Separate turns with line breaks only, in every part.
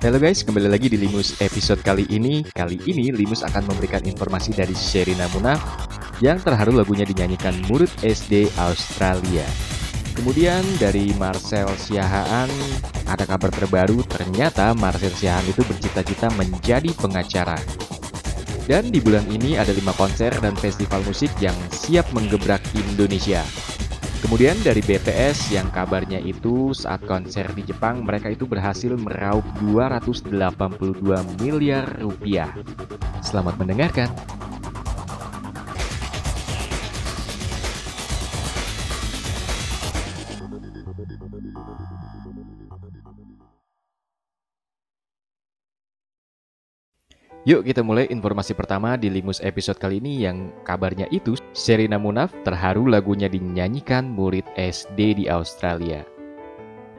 Halo guys, kembali lagi di Limus episode kali ini. Kali ini Limus akan memberikan informasi dari Sherina Munaf yang terharu lagunya dinyanyikan murid SD Australia. Kemudian dari Marcel Siahaan ada kabar terbaru ternyata Marcel Siahaan itu bercita-cita menjadi pengacara. Dan di bulan ini ada lima konser dan festival musik yang siap menggebrak Indonesia. Kemudian dari BTS yang kabarnya itu saat konser di Jepang mereka itu berhasil meraup 282 miliar rupiah. Selamat mendengarkan. Yuk kita mulai informasi pertama di Limus episode kali ini yang kabarnya itu Serena Munaf terharu lagunya dinyanyikan murid SD di Australia.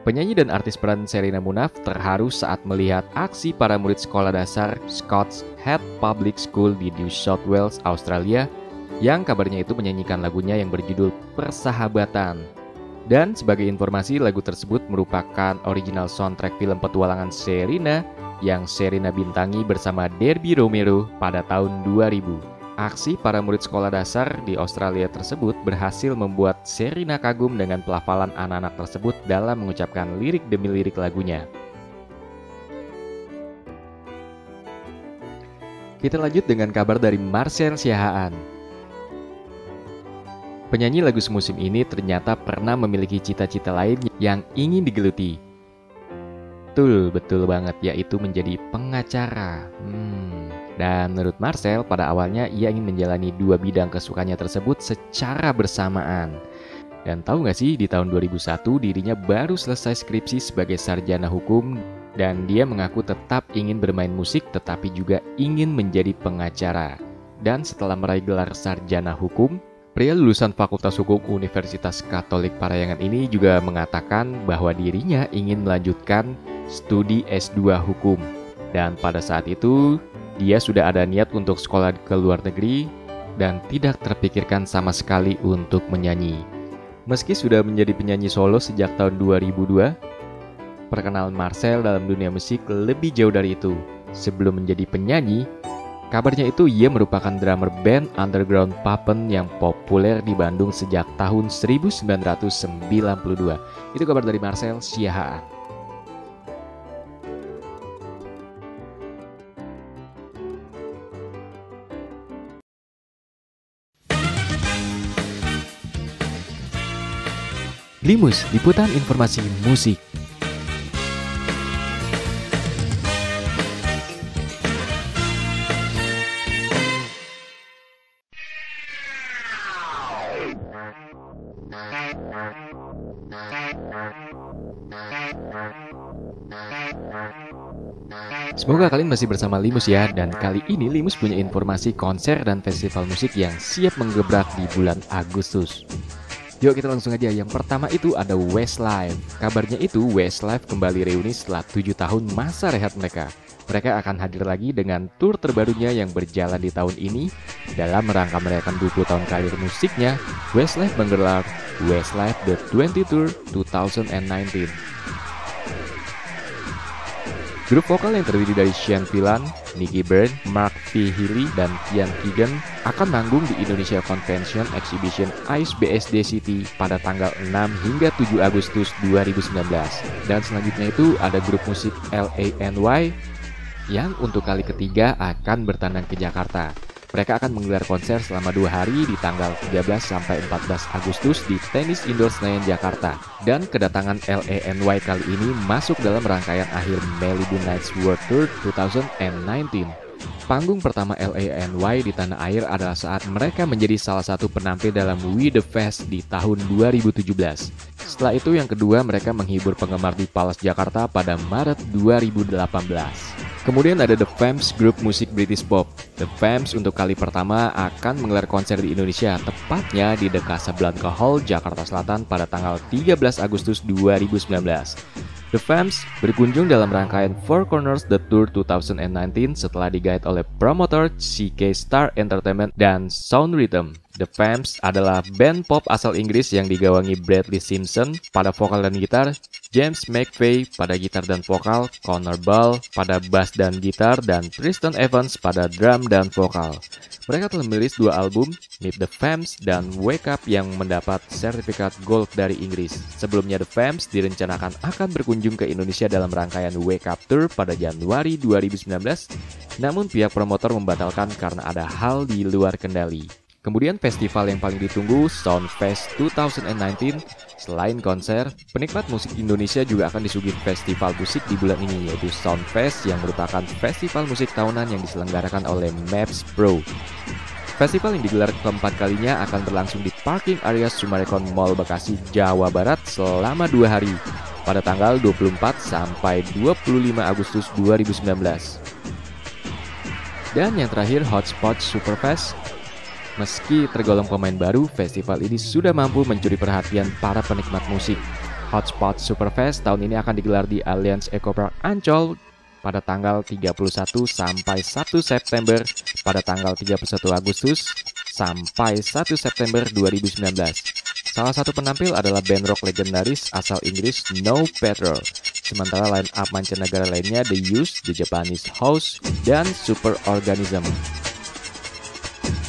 Penyanyi dan artis peran Serena Munaf terharu saat melihat aksi para murid sekolah dasar Scots Head Public School di New South Wales, Australia yang kabarnya itu menyanyikan lagunya yang berjudul Persahabatan. Dan sebagai informasi, lagu tersebut merupakan original soundtrack film petualangan Serena yang Serena bintangi bersama Derby Romero pada tahun 2000. Aksi para murid sekolah dasar di Australia tersebut berhasil membuat Serena kagum dengan pelafalan anak-anak tersebut dalam mengucapkan lirik demi lirik lagunya. Kita lanjut dengan kabar dari Marcel Siahaan. Penyanyi lagu semusim ini ternyata pernah memiliki cita-cita lain yang ingin digeluti, Betul, betul banget, yaitu menjadi pengacara. Hmm. Dan menurut Marcel, pada awalnya ia ingin menjalani dua bidang kesukaannya tersebut secara bersamaan. Dan tahu nggak sih, di tahun 2001 dirinya baru selesai skripsi sebagai sarjana hukum dan dia mengaku tetap ingin bermain musik tetapi juga ingin menjadi pengacara. Dan setelah meraih gelar sarjana hukum, Pria lulusan Fakultas Hukum Universitas Katolik Parayangan ini juga mengatakan bahwa dirinya ingin melanjutkan studi S2 Hukum. Dan pada saat itu, dia sudah ada niat untuk sekolah ke luar negeri dan tidak terpikirkan sama sekali untuk menyanyi. Meski sudah menjadi penyanyi solo sejak tahun 2002, perkenalan Marcel dalam dunia musik lebih jauh dari itu. Sebelum menjadi penyanyi, Kabarnya itu ia merupakan drummer band underground Papen yang populer di Bandung sejak tahun 1992. Itu kabar dari Marcel Siahaan. Limus, liputan informasi musik. Semoga kalian masih bersama Limus ya Dan kali ini Limus punya informasi konser dan festival musik yang siap menggebrak di bulan Agustus Yuk kita langsung aja Yang pertama itu ada Westlife Kabarnya itu Westlife kembali reuni setelah 7 tahun masa rehat mereka mereka akan hadir lagi dengan tour terbarunya yang berjalan di tahun ini. Dalam rangka merayakan 20 tahun karir musiknya, Westlife menggelar Westlife The 20 Tour 2019. Grup vokal yang terdiri dari Sean Villan, Nicky Byrne, Mark V. Healy, dan Ian Keegan akan manggung di Indonesia Convention Exhibition ICE BSD City pada tanggal 6 hingga 7 Agustus 2019. Dan selanjutnya itu ada grup musik LANY yang untuk kali ketiga akan bertandang ke Jakarta. Mereka akan menggelar konser selama dua hari di tanggal 13 sampai 14 Agustus di Tenis Indoor Senayan Jakarta. Dan kedatangan LANY kali ini masuk dalam rangkaian akhir Malibu Nights World Tour 2019. Panggung pertama LANY di tanah air adalah saat mereka menjadi salah satu penampil dalam We The Fest di tahun 2017. Setelah itu yang kedua mereka menghibur penggemar di Palace Jakarta pada Maret 2018. Kemudian ada The Vamps grup musik British Pop. The Vamps untuk kali pertama akan menggelar konser di Indonesia, tepatnya di The Casablanca Hall, Jakarta Selatan pada tanggal 13 Agustus 2019. The Vamps berkunjung dalam rangkaian Four Corners The Tour 2019 setelah digait oleh promotor CK Star Entertainment dan Sound Rhythm. The Vamps adalah band pop asal Inggris yang digawangi Bradley Simpson pada vokal dan gitar, James McVeigh pada gitar dan vokal, Connor Ball pada bass dan gitar, dan Tristan Evans pada drum dan vokal. Mereka telah merilis dua album, Meet the Vamps dan Wake Up yang mendapat sertifikat gold dari Inggris. Sebelumnya The Vamps direncanakan akan berkunjung ke Indonesia dalam rangkaian Wake Up Tour pada Januari 2019, namun pihak promotor membatalkan karena ada hal di luar kendali. Kemudian festival yang paling ditunggu, Soundfest 2019. Selain konser, penikmat musik Indonesia juga akan disuguhi festival musik di bulan ini, yaitu Soundfest yang merupakan festival musik tahunan yang diselenggarakan oleh Maps Pro. Festival yang digelar keempat kalinya akan berlangsung di parking area Sumarekon Mall Bekasi, Jawa Barat selama dua hari, pada tanggal 24 sampai 25 Agustus 2019. Dan yang terakhir, Hotspot Superfest Meski tergolong pemain baru, festival ini sudah mampu mencuri perhatian para penikmat musik. Hotspot Superfest tahun ini akan digelar di Allianz Eco Park Ancol pada tanggal 31 sampai 1 September pada tanggal 31 Agustus sampai 1 September 2019. Salah satu penampil adalah band rock legendaris asal Inggris No Petrol. Sementara line up mancanegara lainnya The Used, The Japanese House, dan Super Organism.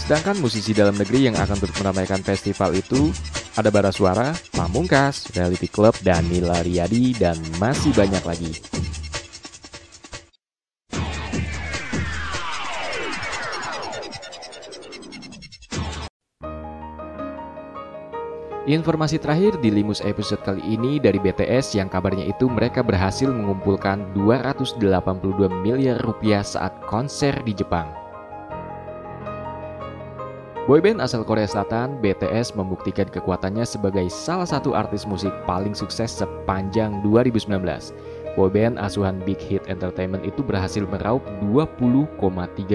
Sedangkan musisi dalam negeri yang akan turut meramaikan festival itu ada Bara Suara, Pamungkas, Reality Club, Danila Riyadi, dan masih banyak lagi. Informasi terakhir di Limus episode kali ini dari BTS yang kabarnya itu mereka berhasil mengumpulkan 282 miliar rupiah saat konser di Jepang. Boyband asal Korea Selatan, BTS membuktikan kekuatannya sebagai salah satu artis musik paling sukses sepanjang 2019. Boyband asuhan Big Hit Entertainment itu berhasil meraup 20,3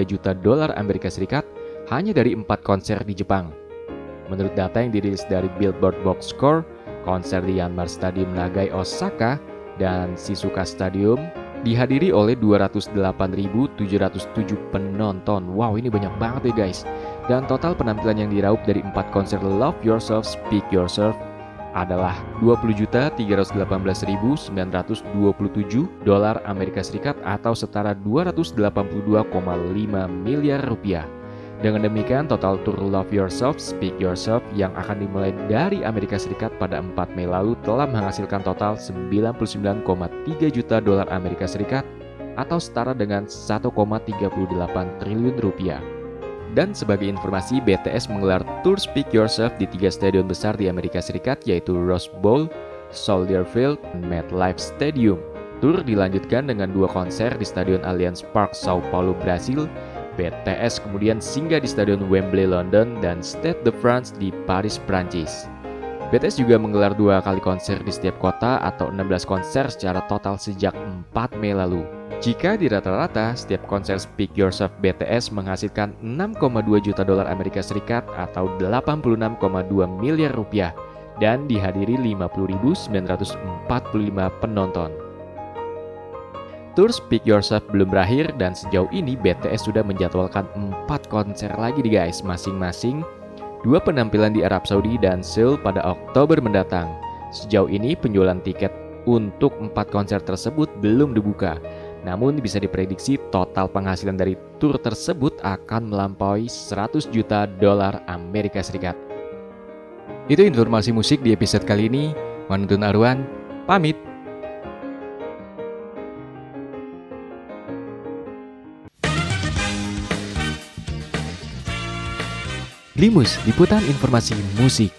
juta dolar Amerika Serikat hanya dari empat konser di Jepang. Menurut data yang dirilis dari Billboard Box Score, konser di Yanmar Stadium Nagai Osaka dan Shizuoka Stadium dihadiri oleh 208.707 penonton. Wow, ini banyak banget ya guys. Dan total penampilan yang diraup dari empat konser Love Yourself, Speak Yourself adalah 20.318.927 dolar Amerika Serikat atau setara 282,5 miliar rupiah. Dengan demikian, total tour Love Yourself, Speak Yourself yang akan dimulai dari Amerika Serikat pada 4 Mei lalu telah menghasilkan total 99,3 juta dolar Amerika Serikat atau setara dengan 1,38 triliun rupiah. Dan sebagai informasi, BTS menggelar tour Speak Yourself di tiga stadion besar di Amerika Serikat yaitu Rose Bowl, Soldier Field, dan MetLife Stadium. Tour dilanjutkan dengan dua konser di Stadion Allianz Park, Sao Paulo, Brasil, BTS kemudian singgah di Stadion Wembley London dan Stade de France di Paris, Prancis. BTS juga menggelar dua kali konser di setiap kota atau 16 konser secara total sejak 4 Mei lalu. Jika di rata-rata, setiap konser Speak Yourself BTS menghasilkan 6,2 juta dolar Amerika Serikat atau 86,2 miliar rupiah dan dihadiri 50.945 penonton. Tour Speak Yourself belum berakhir dan sejauh ini BTS sudah menjadwalkan 4 konser lagi di guys masing-masing dua penampilan di Arab Saudi dan Seoul pada Oktober mendatang. Sejauh ini penjualan tiket untuk 4 konser tersebut belum dibuka. Namun bisa diprediksi total penghasilan dari tour tersebut akan melampaui 100 juta dolar Amerika Serikat. Itu informasi musik di episode kali ini. Manutun Arwan, pamit. Limus, liputan informasi musik.